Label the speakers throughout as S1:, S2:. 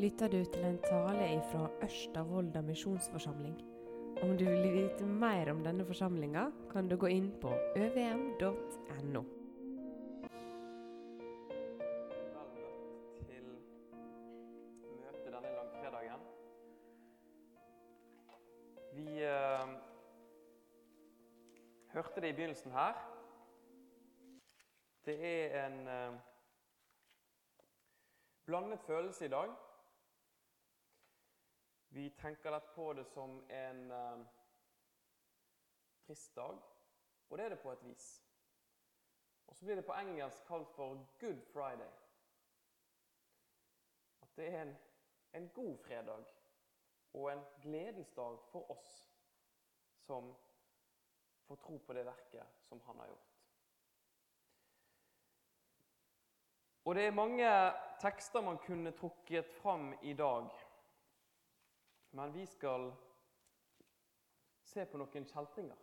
S1: lytter du til en tale fra Ørsta misjonsforsamling. Om du vil vite mer om denne forsamlinga, kan du gå inn på øvm.no.
S2: Vel til møte denne langfredagen. Vi eh, hørte det i begynnelsen her. Det er en eh, blandet følelse i dag. Vi tenker lett på det som en eh, trist dag, og det er det på et vis. Og så blir det på engelsk kalt for Good Friday. At det er en, en god fredag og en gledens dag for oss som får tro på det verket som han har gjort. Og det er mange tekster man kunne trukket fram i dag. Men vi skal se på noen kjeltringer.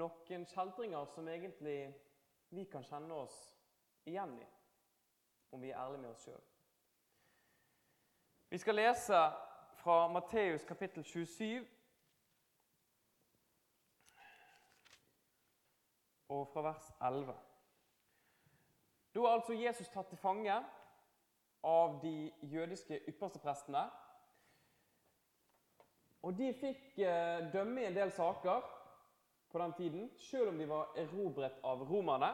S2: Noen kjeltringer som egentlig vi kan kjenne oss igjen i, om vi er ærlige med oss sjøl. Vi skal lese fra Matteus kapittel 27 og fra vers 11. Da er altså Jesus tatt til fange av de jødiske yppersteprestene. Og de fikk eh, dømme i en del saker på den tiden, selv om de var erobret av romerne.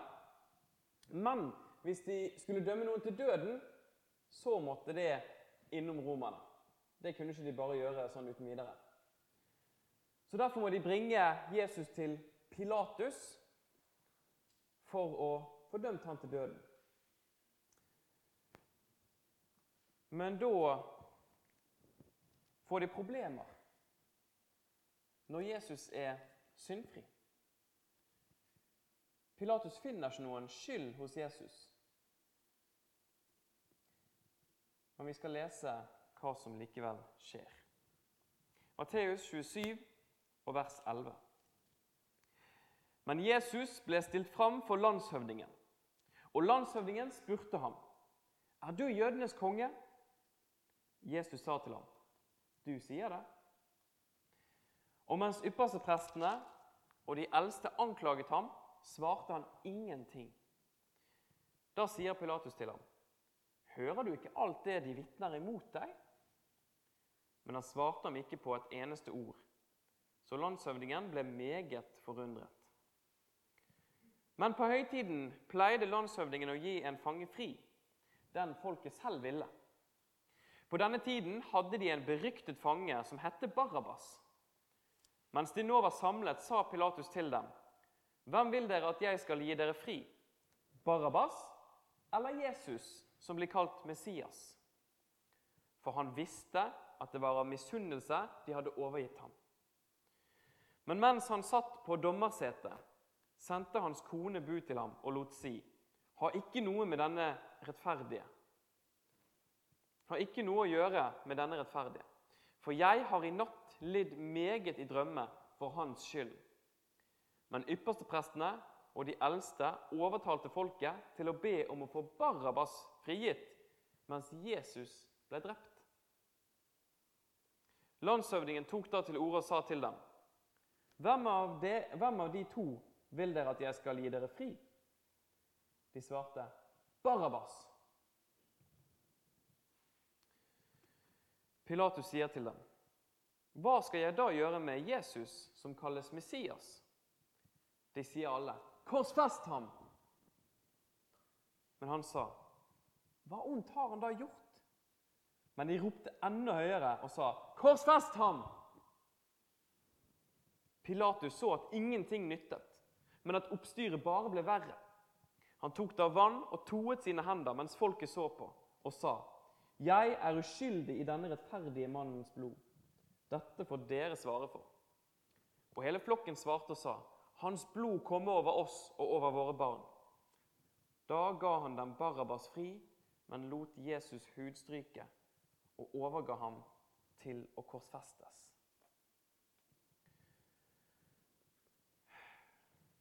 S2: Men hvis de skulle dømme noen til døden, så måtte det innom romerne. Det kunne ikke de bare gjøre sånn uten videre. Så Derfor må de bringe Jesus til Pilatus for å få dømt ham til døden. Men da får de problemer når Jesus er syndfri. Pilatus finner ikke noen skyld hos Jesus. Men vi skal lese hva som likevel skjer. Matteus 27 og vers 11. Men Jesus ble stilt fram for landshøvdingen, og landshøvdingen spurte ham, 'Er du jødenes konge?' Jesus sa til ham, 'Du sier det.' Og mens yppersteprestene og de eldste anklaget ham, svarte han ingenting. Da sier Pilatus til ham, 'Hører du ikke alt det de vitner imot deg?' Men han svarte ham ikke på et eneste ord, så landshøvdingen ble meget forundret. Men på høytiden pleide landshøvdingen å gi en fange fri, den folket selv ville. På denne tiden hadde de en beryktet fange som hette Barabas. Mens de nå var samlet, sa Pilatus til dem, 'Hvem vil dere at jeg skal gi dere fri?' Barabas eller Jesus, som blir kalt Messias? For han visste at det var av misunnelse de hadde overgitt ham. Men mens han satt på dommersetet, sendte hans kone bud til ham og lot si:" Ha ikke noe med denne rettferdige. Har ikke noe å gjøre med denne rettferdige. For jeg har i natt lidd meget i drømme for hans skyld. Men yppersteprestene og de eldste overtalte folket til å be om å få Barabas frigitt, mens Jesus ble drept. Landshøvdingen tok da til orde og sa til dem.: hvem av, de, hvem av de to vil dere at jeg skal gi dere fri? De svarte Barabas. Pilatus sier til dem, Hva skal jeg da gjøre med Jesus, som kalles Messias? De sier alle, Korsfest ham! Men han sa, Hva ondt har han da gjort? Men de ropte enda høyere og sa, Korsfest ham! Pilatus så at ingenting nyttet, men at oppstyret bare ble verre. Han tok da vann og toet sine hender mens folket så på, og sa:" Jeg er uskyldig i denne rettferdige mannens blod. Dette får dere svare for. Og hele flokken svarte og sa:" Hans blod komme over oss og over våre barn. Da ga han dem Barabas fri, men lot Jesus hudstryke og overga ham til å korsfestes.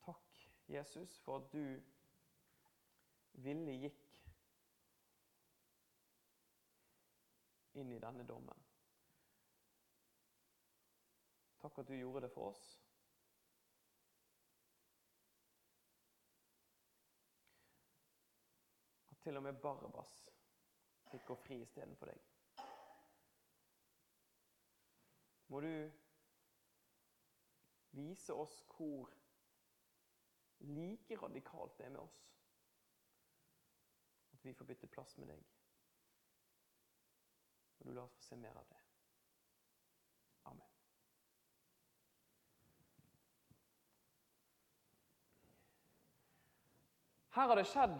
S2: Takk, Jesus, for at du villig gikk inn i denne dommen. Takk at du gjorde det for oss. At til og med Barabas fikk gå fri istedenfor deg. Må du vise oss hvor like radikalt det er med oss at vi får bytte plass med deg. Og du lar oss få se mer av det. Amen. Her har det skjedd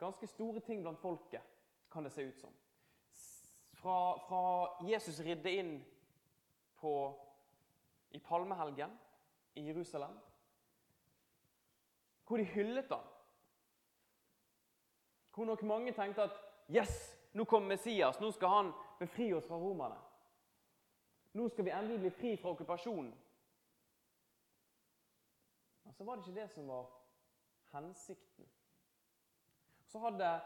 S2: ganske store ting blant folket, kan det se ut som. Fra, fra Jesus ridde inn på, i palmehelgen i Jerusalem, hvor de hyllet ham. Hvor nok mange tenkte at Yes, nå kommer Messias. Nå skal han befri oss fra romerne. Nå skal vi endelig bli fri fra okkupasjonen. Men så var det ikke det som var hensikten. Så hadde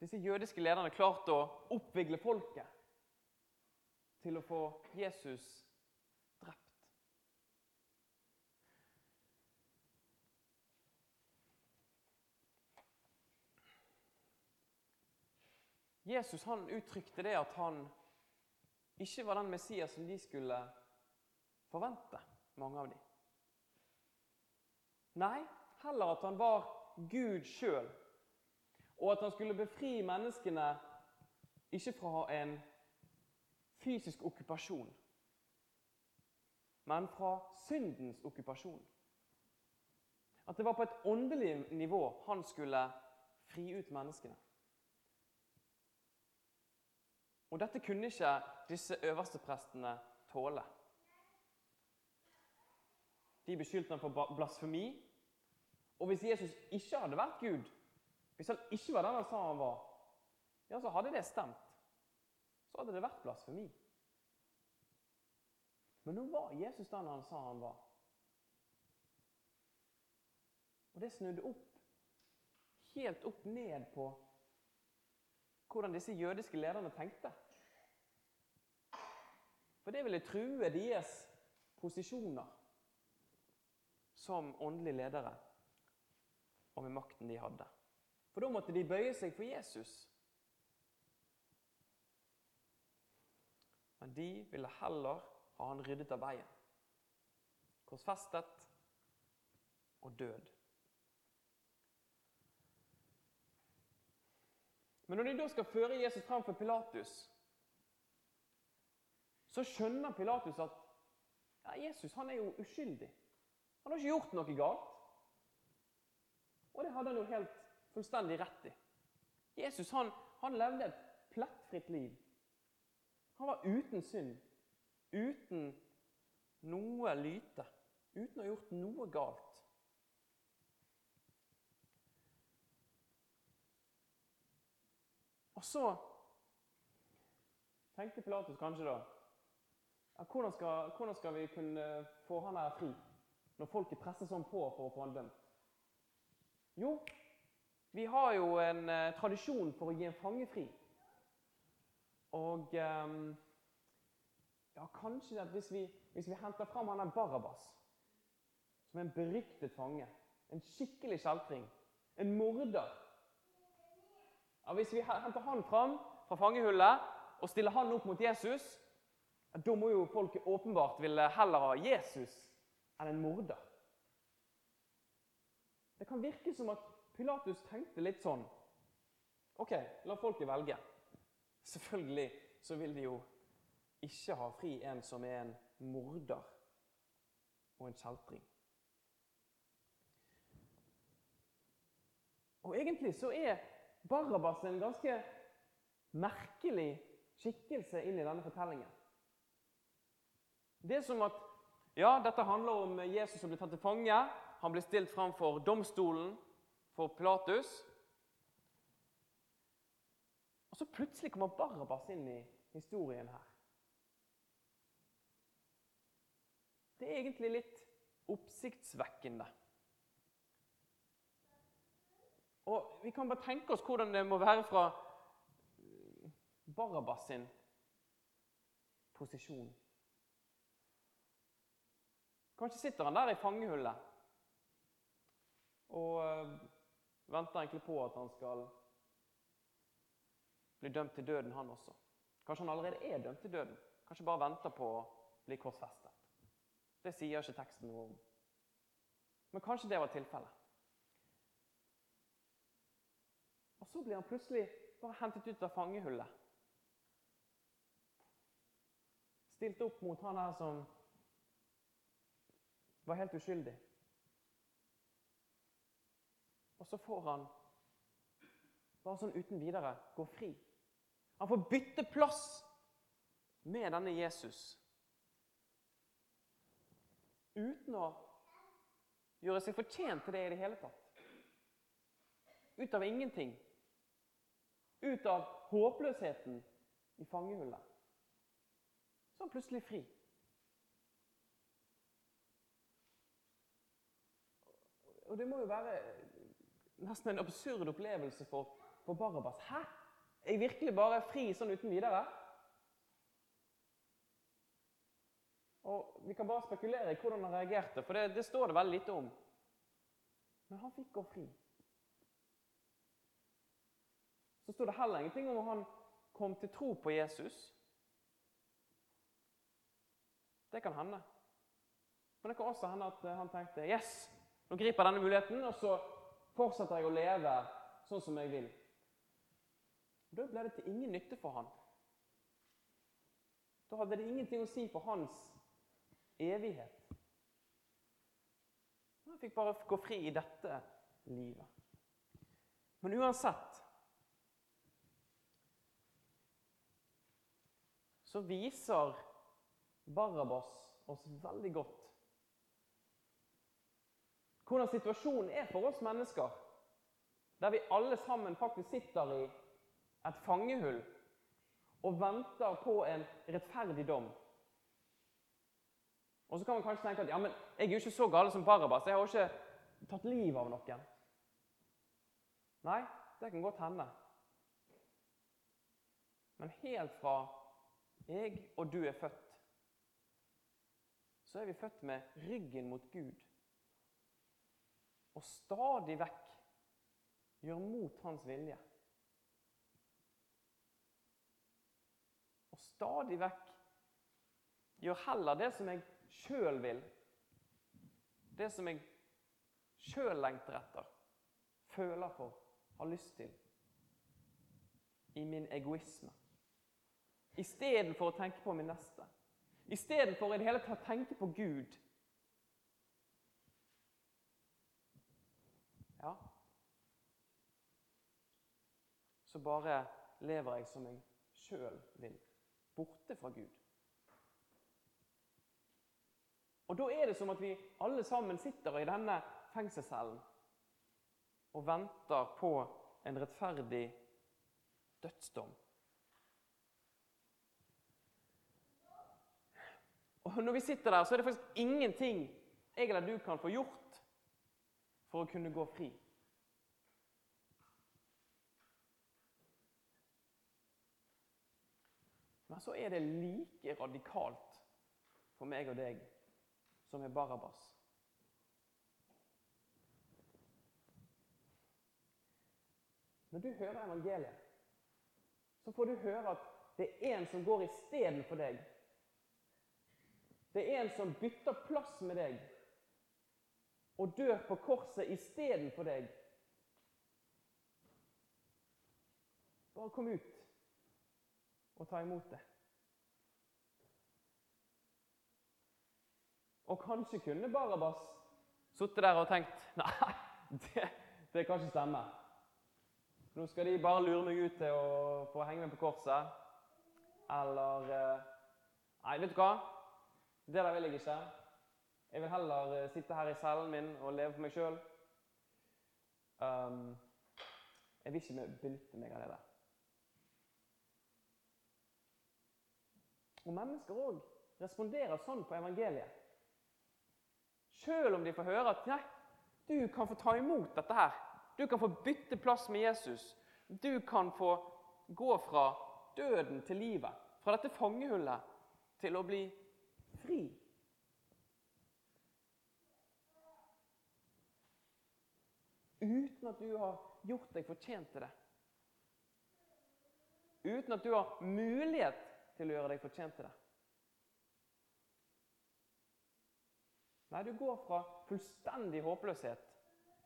S2: disse jødiske lederne klart å oppvigle folket til å få Jesus drept. Jesus han uttrykte det at han ikke var den Messias som de skulle forvente, mange av dem. Nei, heller at han var Gud sjøl, og at han skulle befri menneskene ikke fra en fysisk okkupasjon, men fra syndens okkupasjon. At det var på et åndelig nivå han skulle fri ut menneskene. Og dette kunne ikke disse øversteprestene tåle. De beskyldte ham for blasfemi. Og hvis Jesus ikke hadde vært Gud, hvis han ikke var den han sa han var, ja, så hadde det stemt. Så hadde det vært blasfemi. Men nå var Jesus den han sa han var. Og det snudde opp, helt opp ned på hvordan disse jødiske lederne tenkte. For det ville true deres posisjoner som åndelige ledere og med makten de hadde. For da måtte de bøye seg for Jesus. Men de ville heller ha han ryddet av veien. Korsfestet og død. Men når de da skal føre Jesus fram for Pilatus, så skjønner Pilatus at ja, Jesus han er jo uskyldig. Han har ikke gjort noe galt. Og det hadde han jo helt fullstendig rett i. Jesus han, han levde et plettfritt liv. Han var uten synd, uten noe lyte, uten å ha gjort noe galt. Og så tenkte Pilatus kanskje da hvordan, skal, hvordan, skal, vi kunne få han her fri når folket presser sånn på for å få han dømt? Jo, vi har jo en eh, tradisjon for å gi en fange fri. Og eh, ja, kanskje at hvis vi, hvis vi henter fram han der Barabas, som er en beryktet fange, en skikkelig kjeltring, en morder ja, Hvis vi henter han fram fra fangehullet og stiller han opp mot Jesus, da må jo folk åpenbart ville heller ha Jesus enn en morder. Det kan virke som at Pilatus tenkte litt sånn OK, la folket velge. Selvfølgelig så vil de jo ikke ha fri en som er en morder og en kjeltring. Og egentlig så er Barabas en ganske merkelig skikkelse inn i denne fortellingen. Det er som at ja, dette handler om Jesus som blir tatt til fange. Han blir stilt fram for domstolen for Pilatus. Og så plutselig kommer Barabas inn i historien her. Det er egentlig litt oppsiktsvekkende. Og Vi kan bare tenke oss hvordan det må være fra Barabbas sin posisjon. Kanskje sitter han der i fangehullet og øh, venter egentlig på at han skal bli dømt til døden, han også. Kanskje han allerede er dømt til døden. Kanskje bare venter på å bli korsfestet. Det sier ikke teksten noe om. Men kanskje det var tilfellet. Og så blir han plutselig bare hentet ut av fangehullet. Stilt opp mot han her som var helt uskyldig. Og så får han bare sånn uten videre gå fri. Han får bytte plass med denne Jesus. Uten å gjøre seg fortjent til det i det hele tatt. Ut av ingenting. Ut av håpløsheten i fangehullet. Så er han plutselig fri. Og det må jo være nesten en absurd opplevelse for, for Barabas. Hæ? Er jeg virkelig bare fri sånn uten videre? Og Vi kan bare spekulere i hvordan han reagerte, for det, det står det veldig lite om. Men han fikk gå fri. Så står det heller ingenting om han kom til tro på Jesus. Det kan hende. Men det kan også hende at han tenkte yes, nå griper jeg denne muligheten, og så fortsetter jeg å leve sånn som jeg vil. Da ble det til ingen nytte for han. Da hadde det ingenting å si for hans evighet. Han fikk bare gå fri i dette livet. Men uansett så viser Barabas oss veldig godt hvordan situasjonen er for oss mennesker, der vi alle sammen faktisk sitter i et fangehull og venter på en rettferdig dom. Og så kan man kanskje tenke at ja, men jeg er jo ikke så gal som Barabas. Jeg har jo ikke tatt livet av noen. Nei, det kan godt hende. Men helt fra jeg og du er født, så er vi født med ryggen mot Gud. Og stadig vekk gjør mot hans vilje. Og stadig vekk gjør heller det som jeg sjøl vil. Det som jeg sjøl lengter etter, føler for, har lyst til. I min egoisme. Istedenfor å tenke på min neste. Istedenfor i det hele tatt å tenke på Gud. Ja Så bare lever jeg som jeg sjøl vil. Borte fra Gud. Og Da er det som at vi alle sammen sitter i denne fengselscellen og venter på en rettferdig dødsdom. Og Når vi sitter der, så er det faktisk ingenting jeg eller du kan få gjort for å kunne gå fri. Men så er det like radikalt for meg og deg som er Barabas. Når du hører evangeliet, så får du høre at det er en som går istedenfor deg. Det er en som bytter plass med deg og dør på korset istedenfor deg. Bare kom ut og ta imot det. Og kanskje kunne Barabas sittet der og tenkt Nei, det, det kan ikke stemme. Nå skal de bare lure meg ut til å få henge meg på korset. Eller eh, Nei, vet du hva? Det der vil jeg ikke. Jeg vil heller eh, sitte her i cellen min og leve for meg sjøl. Um, jeg vil ikke benytte meg av det der. Og mennesker òg responderer sånn på evangeliet. Selv om de får høre at nei, du kan få ta imot dette her. Du kan få bytte plass med Jesus. Du kan få gå fra døden til livet. Fra dette fangehullet til å bli fri. Uten at du har gjort deg fortjent til det. Uten at du har mulighet til å gjøre deg fortjent til det. Nei, du går fra fullstendig håpløshet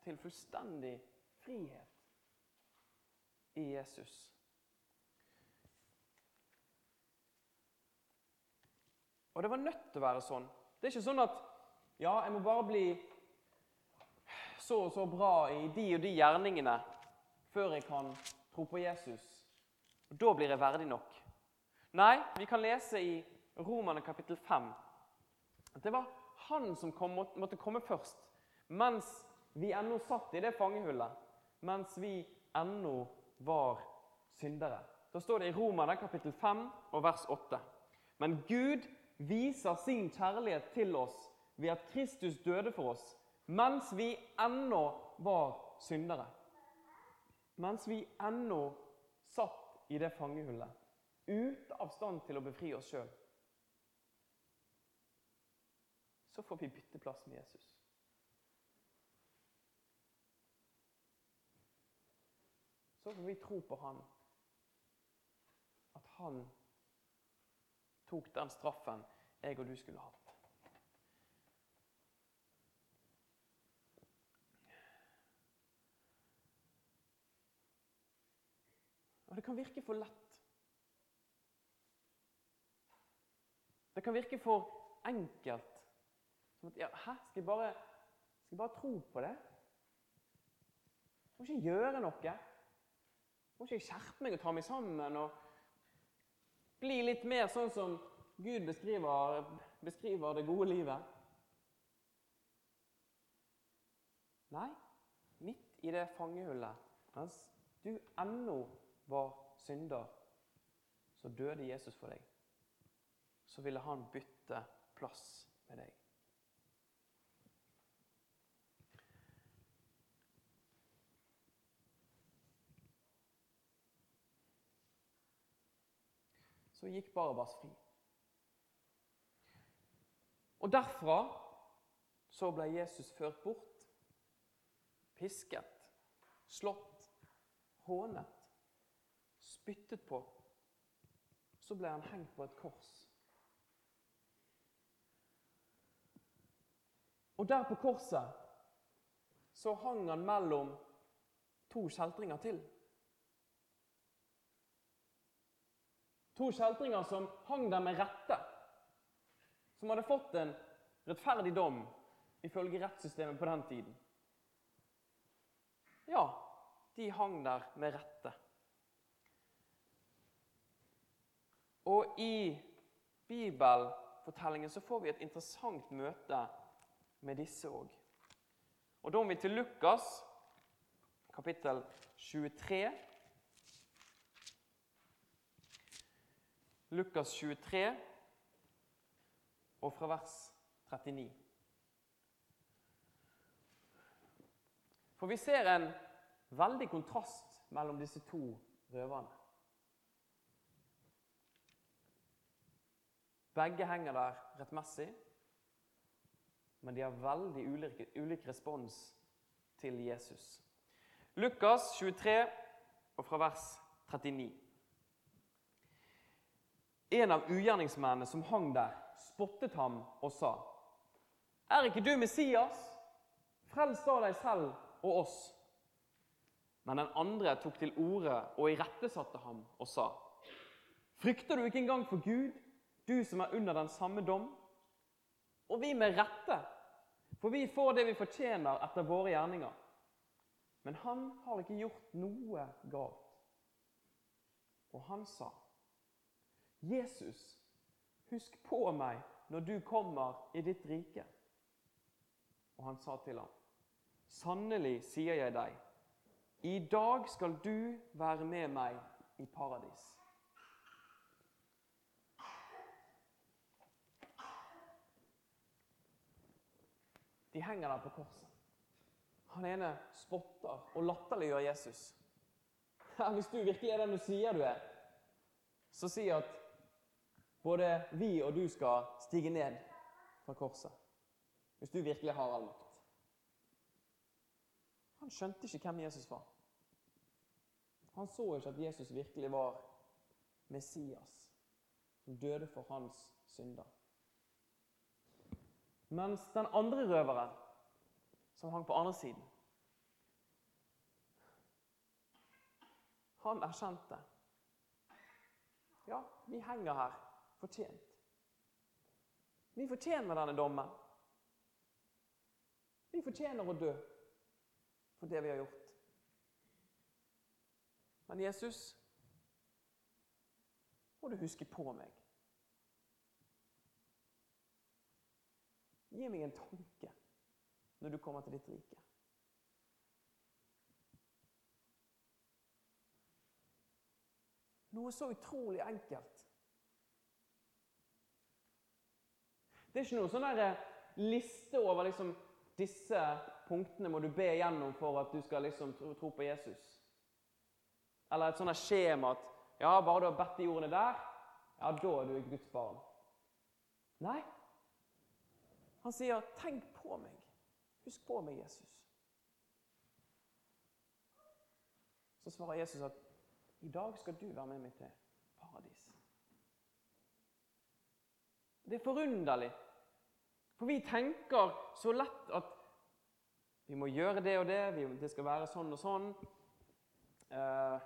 S2: til fullstendig frihet i Jesus. Og det var nødt til å være sånn. Det er ikke sånn at ja, jeg må bare bli så og så bra i de og de gjerningene før jeg kan tro på Jesus. Og Da blir jeg verdig nok. Nei, vi kan lese i Romerne kapittel 5 at det var han som kom, måtte komme først, mens vi ennå satt i det fangehullet, mens vi ennå var syndere. Da står det i Romerne kapittel 5 og vers 8. Men Gud viser sin kjærlighet til oss ved at Kristus døde for oss mens vi ennå var syndere. Mens vi ennå satt i det fangehullet, ute av stand til å befri oss sjøl. Så får vi bytte plass med Jesus. Så får vi tro på Han. At Han tok den straffen jeg og du skulle hatt. Og det kan virke for lett. Det kan virke for enkelt. Som at ja, Hæ? Skal jeg bare, skal jeg bare tro på det? Må ikke gjøre noe. Må ikke skjerpe meg og ta meg sammen og bli litt mer sånn som Gud beskriver, beskriver det gode livet? Nei, midt i det fangehullet, mens du ennå var synder, så døde Jesus for deg. Så ville han bytte plass med deg. Så gikk Barabas fri. Og derfra så ble Jesus ført bort, pisket, slått, hånet spyttet på. Så ble han hengt på et kors. Og der på korset så hang han mellom to kjeltringer til. To kjeltringer som hang der med rette. Som hadde fått en rettferdig dom ifølge rettssystemet på den tiden. Ja, de hang der med rette. Og i bibelfortellingen så får vi et interessant møte med disse òg. Og da må vi til Lukas, kapittel 23. Lukas 23, og fra vers 39. For vi ser en veldig kontrast mellom disse to røverne. Begge henger der rettmessig, men de har veldig ulik, ulik respons til Jesus. Lukas 23, og fra vers 39. En av ugjerningsmennene som hang der, spottet ham og sa:" Er ikke du Messias? Frels da deg selv og oss. Men den andre tok til orde og irettesatte ham og sa:" Frykter du ikke engang for Gud, du som er under den samme dom. Og vi med rette, for vi får det vi fortjener etter våre gjerninger. Men han har ikke gjort noe galt. Og han sa, 'Jesus, husk på meg når du kommer i ditt rike.' Og han sa til ham, 'Sannelig sier jeg deg, i dag skal du være med meg i paradis.' De henger der på korset. Han ene spotter og latterliggjør Jesus. Hvis du virkelig er den du sier du er, så sier at både vi og du skal stige ned fra korset. Hvis du virkelig har all makt. Han skjønte ikke hvem Jesus var. Han så ikke at Jesus virkelig var Messias, som døde for hans synder. Mens den andre røveren, som hang på andre siden Han erkjente. Ja, vi henger her fortjent. Vi fortjener denne dommen. Vi fortjener å dø for det vi har gjort. Men Jesus, må du huske på meg. Gi meg en tanke når du kommer til ditt rike. Noe så utrolig enkelt. Det er ikke noen sånn der eh, liste over liksom, disse punktene må du be gjennom for at du skal liksom tro, på Jesus. Eller et sånt skjema at ja, bare du har bedt de ordene der, ja, da er du Guds barn. Nei. Han sier, 'Tenk på meg. Husk på meg, Jesus.' Så svarer Jesus at 'I dag skal du være med meg til paradis'. Det er forunderlig, for vi tenker så lett at vi må gjøre det og det, det skal være sånn og sånn. Eh,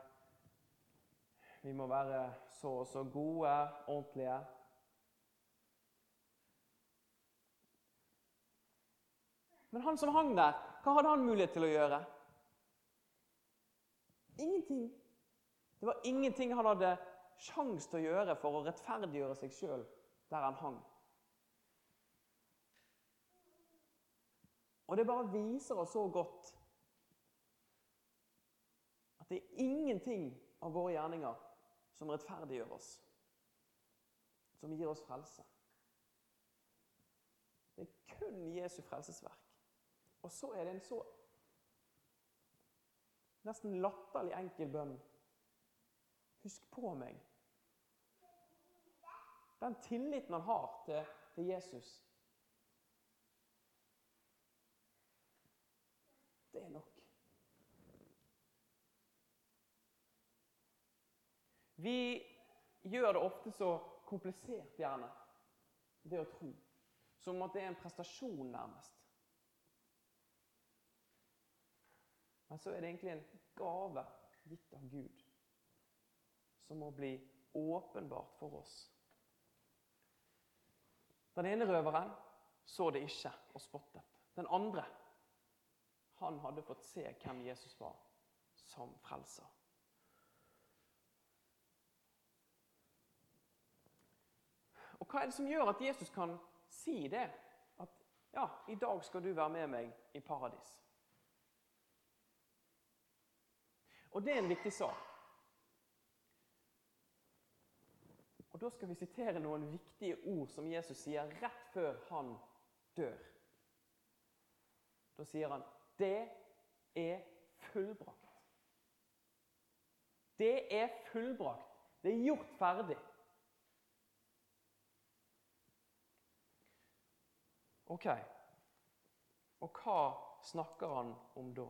S2: vi må være så og så gode, ordentlige. Men han som hang der, hva hadde han mulighet til å gjøre? Ingenting. Det var ingenting han hadde sjanse til å gjøre for å rettferdiggjøre seg sjøl der han hang. Og det bare viser oss så godt at det er ingenting av våre gjerninger som rettferdiggjør oss, som gir oss frelse. Det er kun Jesu frelsesverk. Og så er det en så nesten latterlig enkel bønn. Husk på meg. Den tilliten han har til, til Jesus, det er nok. Vi gjør det ofte så komplisert, gjerne, det å tro. Som at det er en prestasjon, nærmest. Men så er det egentlig en gave gitt av Gud som må bli åpenbart for oss. Den ene røveren så det ikke og spottet. Den andre han hadde fått se hvem Jesus var som frelser. Og Hva er det som gjør at Jesus kan si det? At ja, i dag skal du være med meg i paradis. Og det er en viktig sak. Og Da skal vi sitere noen viktige ord som Jesus sier rett før han dør. Da sier han 'Det er fullbrakt'. Det er fullbrakt. Det er gjort ferdig. Ok, og hva snakker han om da?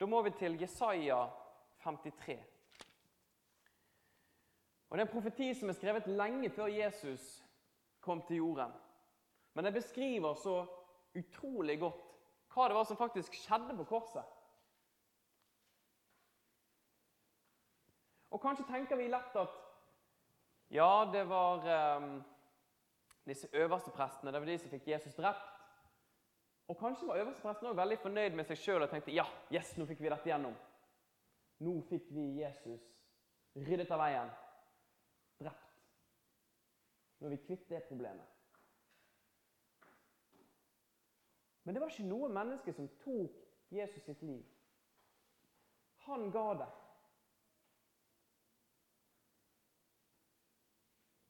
S2: Da må vi til Jesaja 53. Og Det er en profeti som er skrevet lenge før Jesus kom til jorden. Men det beskriver så utrolig godt hva det var som faktisk skjedde på korset. Og Kanskje tenker vi lett at ja, det var um, disse øverste prestene det var de som fikk Jesus drept. Og Kanskje var øverstepresten også veldig fornøyd med seg sjøl og tenkte ja, yes, nå fikk vi dette gjennom. Nå fikk vi Jesus ryddet av veien, drept. Nå er vi kvitt det problemet. Men det var ikke noe menneske som tok Jesus sitt liv. Han ga det.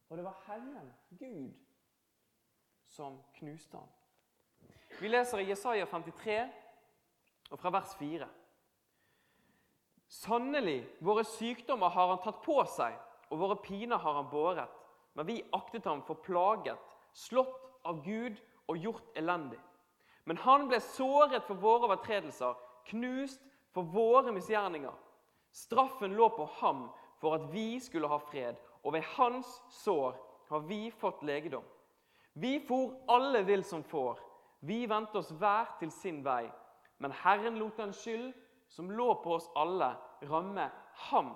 S2: Og det var Herren, Gud, som knuste ham. Vi leser i Jesaja 53, og fra vers 4. Sannelig, våre sykdommer har han tatt på seg, og våre piner har han båret. Men vi aktet ham for plaget, slått av Gud og gjort elendig. Men han ble såret for våre overtredelser, knust for våre misgjerninger. Straffen lå på ham for at vi skulle ha fred, og ved hans sår har vi fått legedom. Vi for alle vill som får. Vi vendte oss hver til sin vei. Men Herren lot den skyld som lå på oss alle, ramme ham.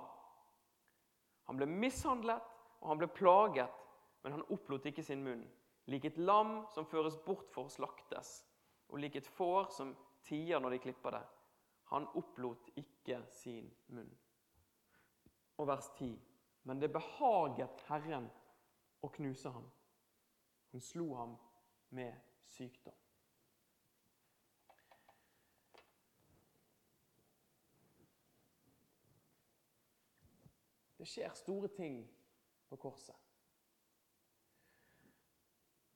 S2: Han ble mishandlet, og han ble plaget, men han opplot ikke sin munn. Lik et lam som føres bort for å slaktes, og lik et får som tier når de klipper det. Han opplot ikke sin munn. Og vers 10. Men det behaget Herren å knuse ham. Hun slo ham med sykdom. Det skjer store ting på korset.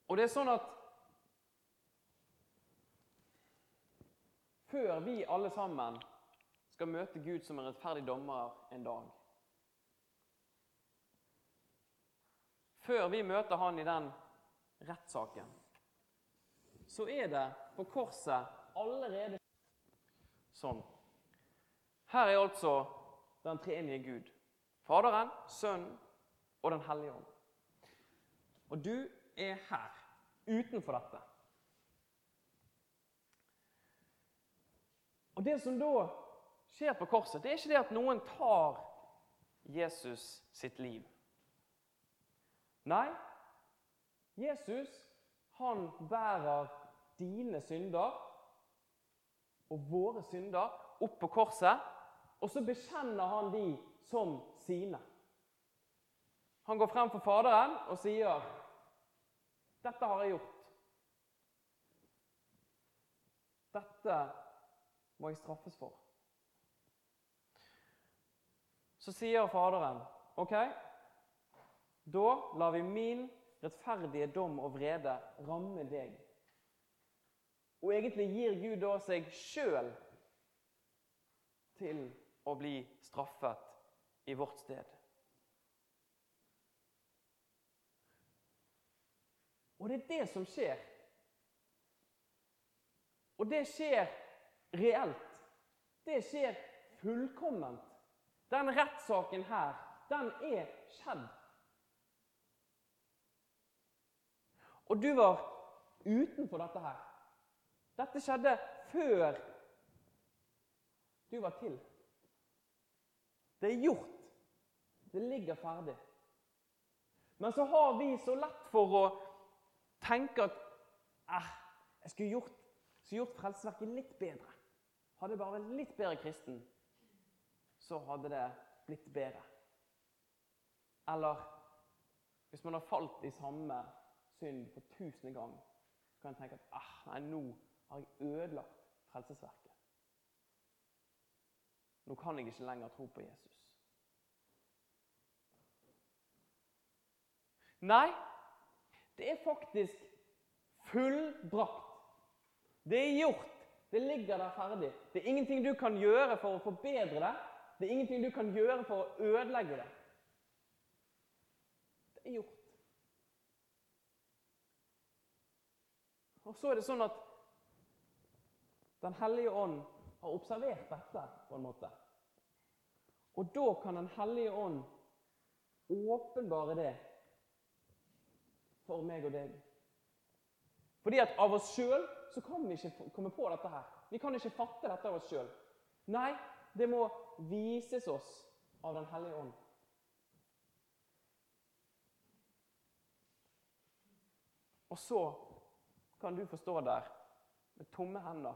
S2: Og det er sånn at før vi alle sammen skal møte Gud som en rettferdig dommer en dag Før vi møter han i den rettssaken, så er det på korset allerede sånn. Her er altså den treenige Gud. Faderen, Sønnen og Den hellige ånd. Og du er her, utenfor dette. Og Det som da skjer på korset, det er ikke det at noen tar Jesus sitt liv. Nei, Jesus han bærer dine synder og våre synder opp på korset, og så bekjenner han de som sine. Han går frem for Faderen og sier, 'Dette har jeg gjort.' Dette må jeg straffes for. Så sier Faderen, 'OK, da lar vi min rettferdige dom og vrede ramme deg.' Og egentlig gir Gud da seg sjøl til å bli straffet i vårt sted. Og det er det som skjer. Og det skjer reelt. Det skjer fullkomment. Den rettssaken her, den er skjedd. Og du var utenfor dette her. Dette skjedde før du var til. Det er gjort. Det ligger ferdig. Men så har vi så lett for å tenke at eh, jeg skulle gjort, gjort Frelsesverket litt bedre. Hadde jeg bare vært litt bedre kristen, så hadde det blitt bedre. Eller hvis man har falt i samme synd for tusende gang, så kan en tenke at eh, nei, nå har jeg ødelagt Frelsesverket. Nå kan jeg ikke lenger tro på Jesus. Nei, det er faktisk fullbrakt. Det er gjort. Det ligger der ferdig. Det er ingenting du kan gjøre for å forbedre det. Det er ingenting du kan gjøre for å ødelegge det. Det er gjort. Og så er det sånn at Den hellige ånd har observert dette på en måte. Og da kan Den hellige ånd åpenbare det for meg og deg. Fordi at av oss sjøl så kan vi ikke komme på dette her. Vi kan ikke fatte dette av oss sjøl. Nei, det må vises oss av Den hellige ånd. Og så kan du få stå der med tomme hender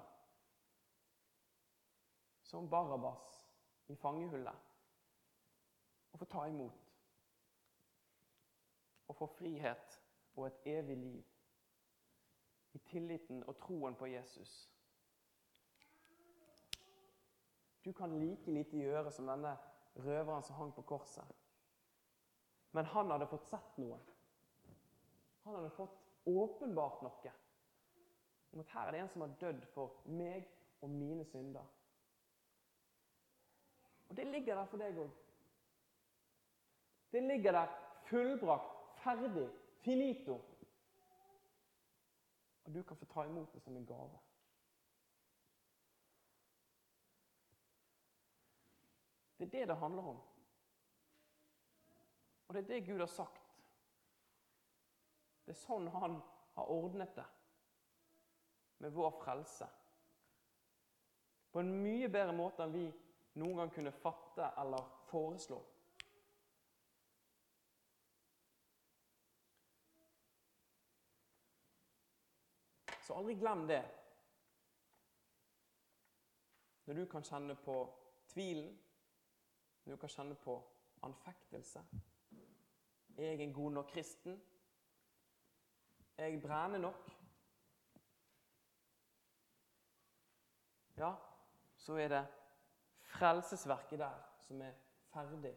S2: som Barabas i fangehullet og få ta imot og få frihet og et evig liv i tilliten og troen på Jesus. Du kan like lite gjøre som denne røveren som hang på korset. Men han hadde fått sett noe. Han hadde fått åpenbart noe om at her er det en som har dødd for meg og mine synder. Og det ligger der for deg òg. Det ligger der fullbrakt, ferdig, finito. Og du kan få ta imot det som en gave. Det er det det handler om. Og det er det Gud har sagt. Det er sånn han har ordnet det med vår frelse. På en mye bedre måte enn vi noen gang kunne fatte eller foreslå. Så aldri glem det. Når du kan kjenne på tvilen, når du kan kjenne på anfektelse Er jeg en god nok kristen? Er jeg brennende nok? Ja, så er det frelsesverket der som er ferdig.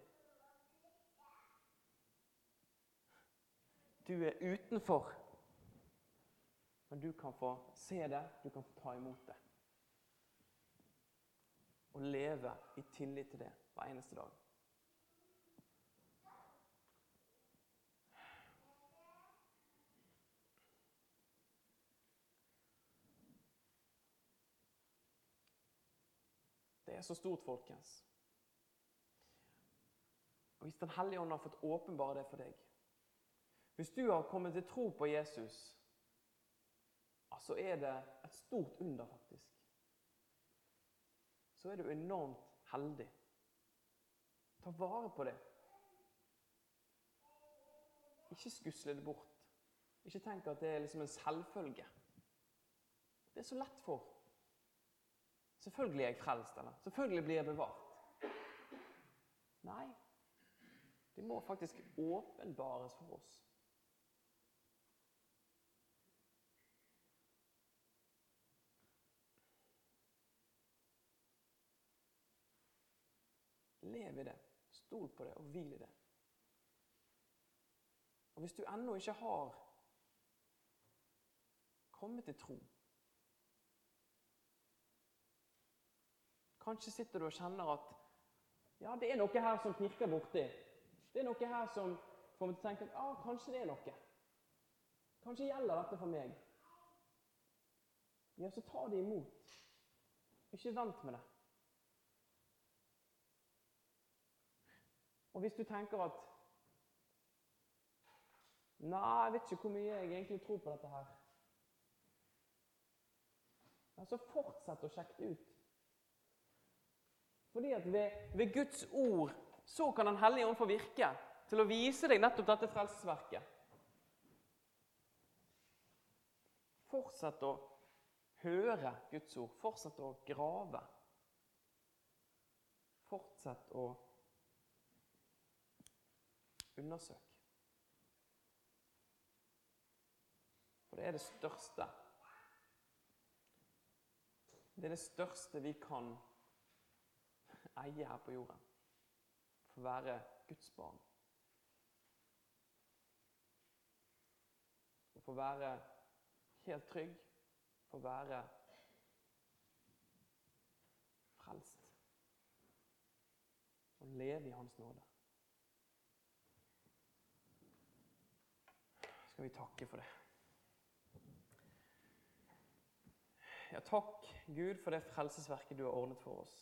S2: Du er utenfor. Men du kan få se det, du kan få ta imot det. Og leve i tillit til det hver eneste dag. Det er så stort, folkens. Og Hvis Den hellige ånd har fått åpenbare det for deg Hvis du har kommet til tro på Jesus, så er det et stort under, faktisk. Så er du enormt heldig. Ta vare på det. Ikke skusle det bort. Ikke tenk at det er liksom en selvfølge. Det er så lett for. Selvfølgelig er jeg frelst, eller selvfølgelig blir jeg bevart. Nei, det må faktisk åpenbares for oss. Lev i det, stol på det og hvil i det. Og Hvis du ennå ikke har kommet til tro Kanskje sitter du og kjenner at ja, det er noe her som knirker borti. Det er noe her som får meg til å tenke at ah, kanskje det er noe. Kanskje gjelder dette for meg. Ja, så ta det imot. Ikke vent med det. Og hvis du tenker at Nei, jeg vet ikke hvor mye jeg egentlig tror på dette her. Ja, så fortsett å sjekke det ut. Fordi at ved, ved Guds ord så kan Den hellige ånd få virke til å vise deg nettopp dette frelsesverket. Fortsett å høre Guds ord. Fortsett å grave. Fortsett å undersøke. For det er det største. Det er det største vi kan eie her på jorden. Få være Guds barn. Å få være helt trygg, få være frelst. Og leve i Hans nåde. Skal vi takke for det. Ja, takk, Gud, for det frelsesverket du har ordnet for oss.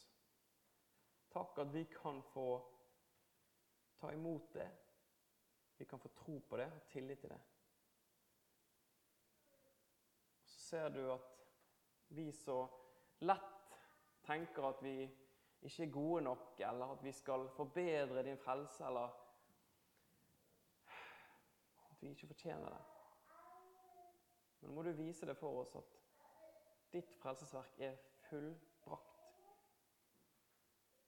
S2: Takk at vi kan få ta imot det. Vi kan få tro på det, ha tillit til det. Så ser du at vi så lett tenker at vi ikke er gode nok, eller at vi skal forbedre din frelse, eller at vi ikke fortjener det. Men nå må du vise det for oss at ditt frelsesverk er fullbrakt.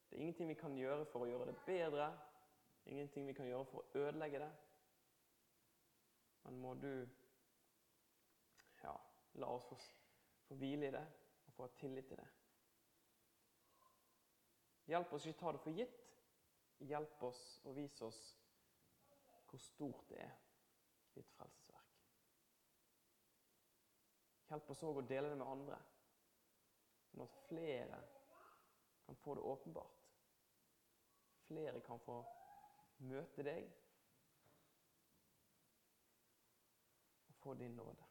S2: Det er ingenting vi kan gjøre for å gjøre det bedre, ingenting vi kan gjøre for å ødelegge det. Men må du ja, la oss få, få hvile i det og få ha tillit til det. Hjelp oss ikke ta det for gitt. Hjelp oss og vis oss hvor stort det er, ditt frelsesverk. Hjelp oss òg å dele det med andre, sånn at flere kan få det åpenbart flere kan få møte deg og få din nåde.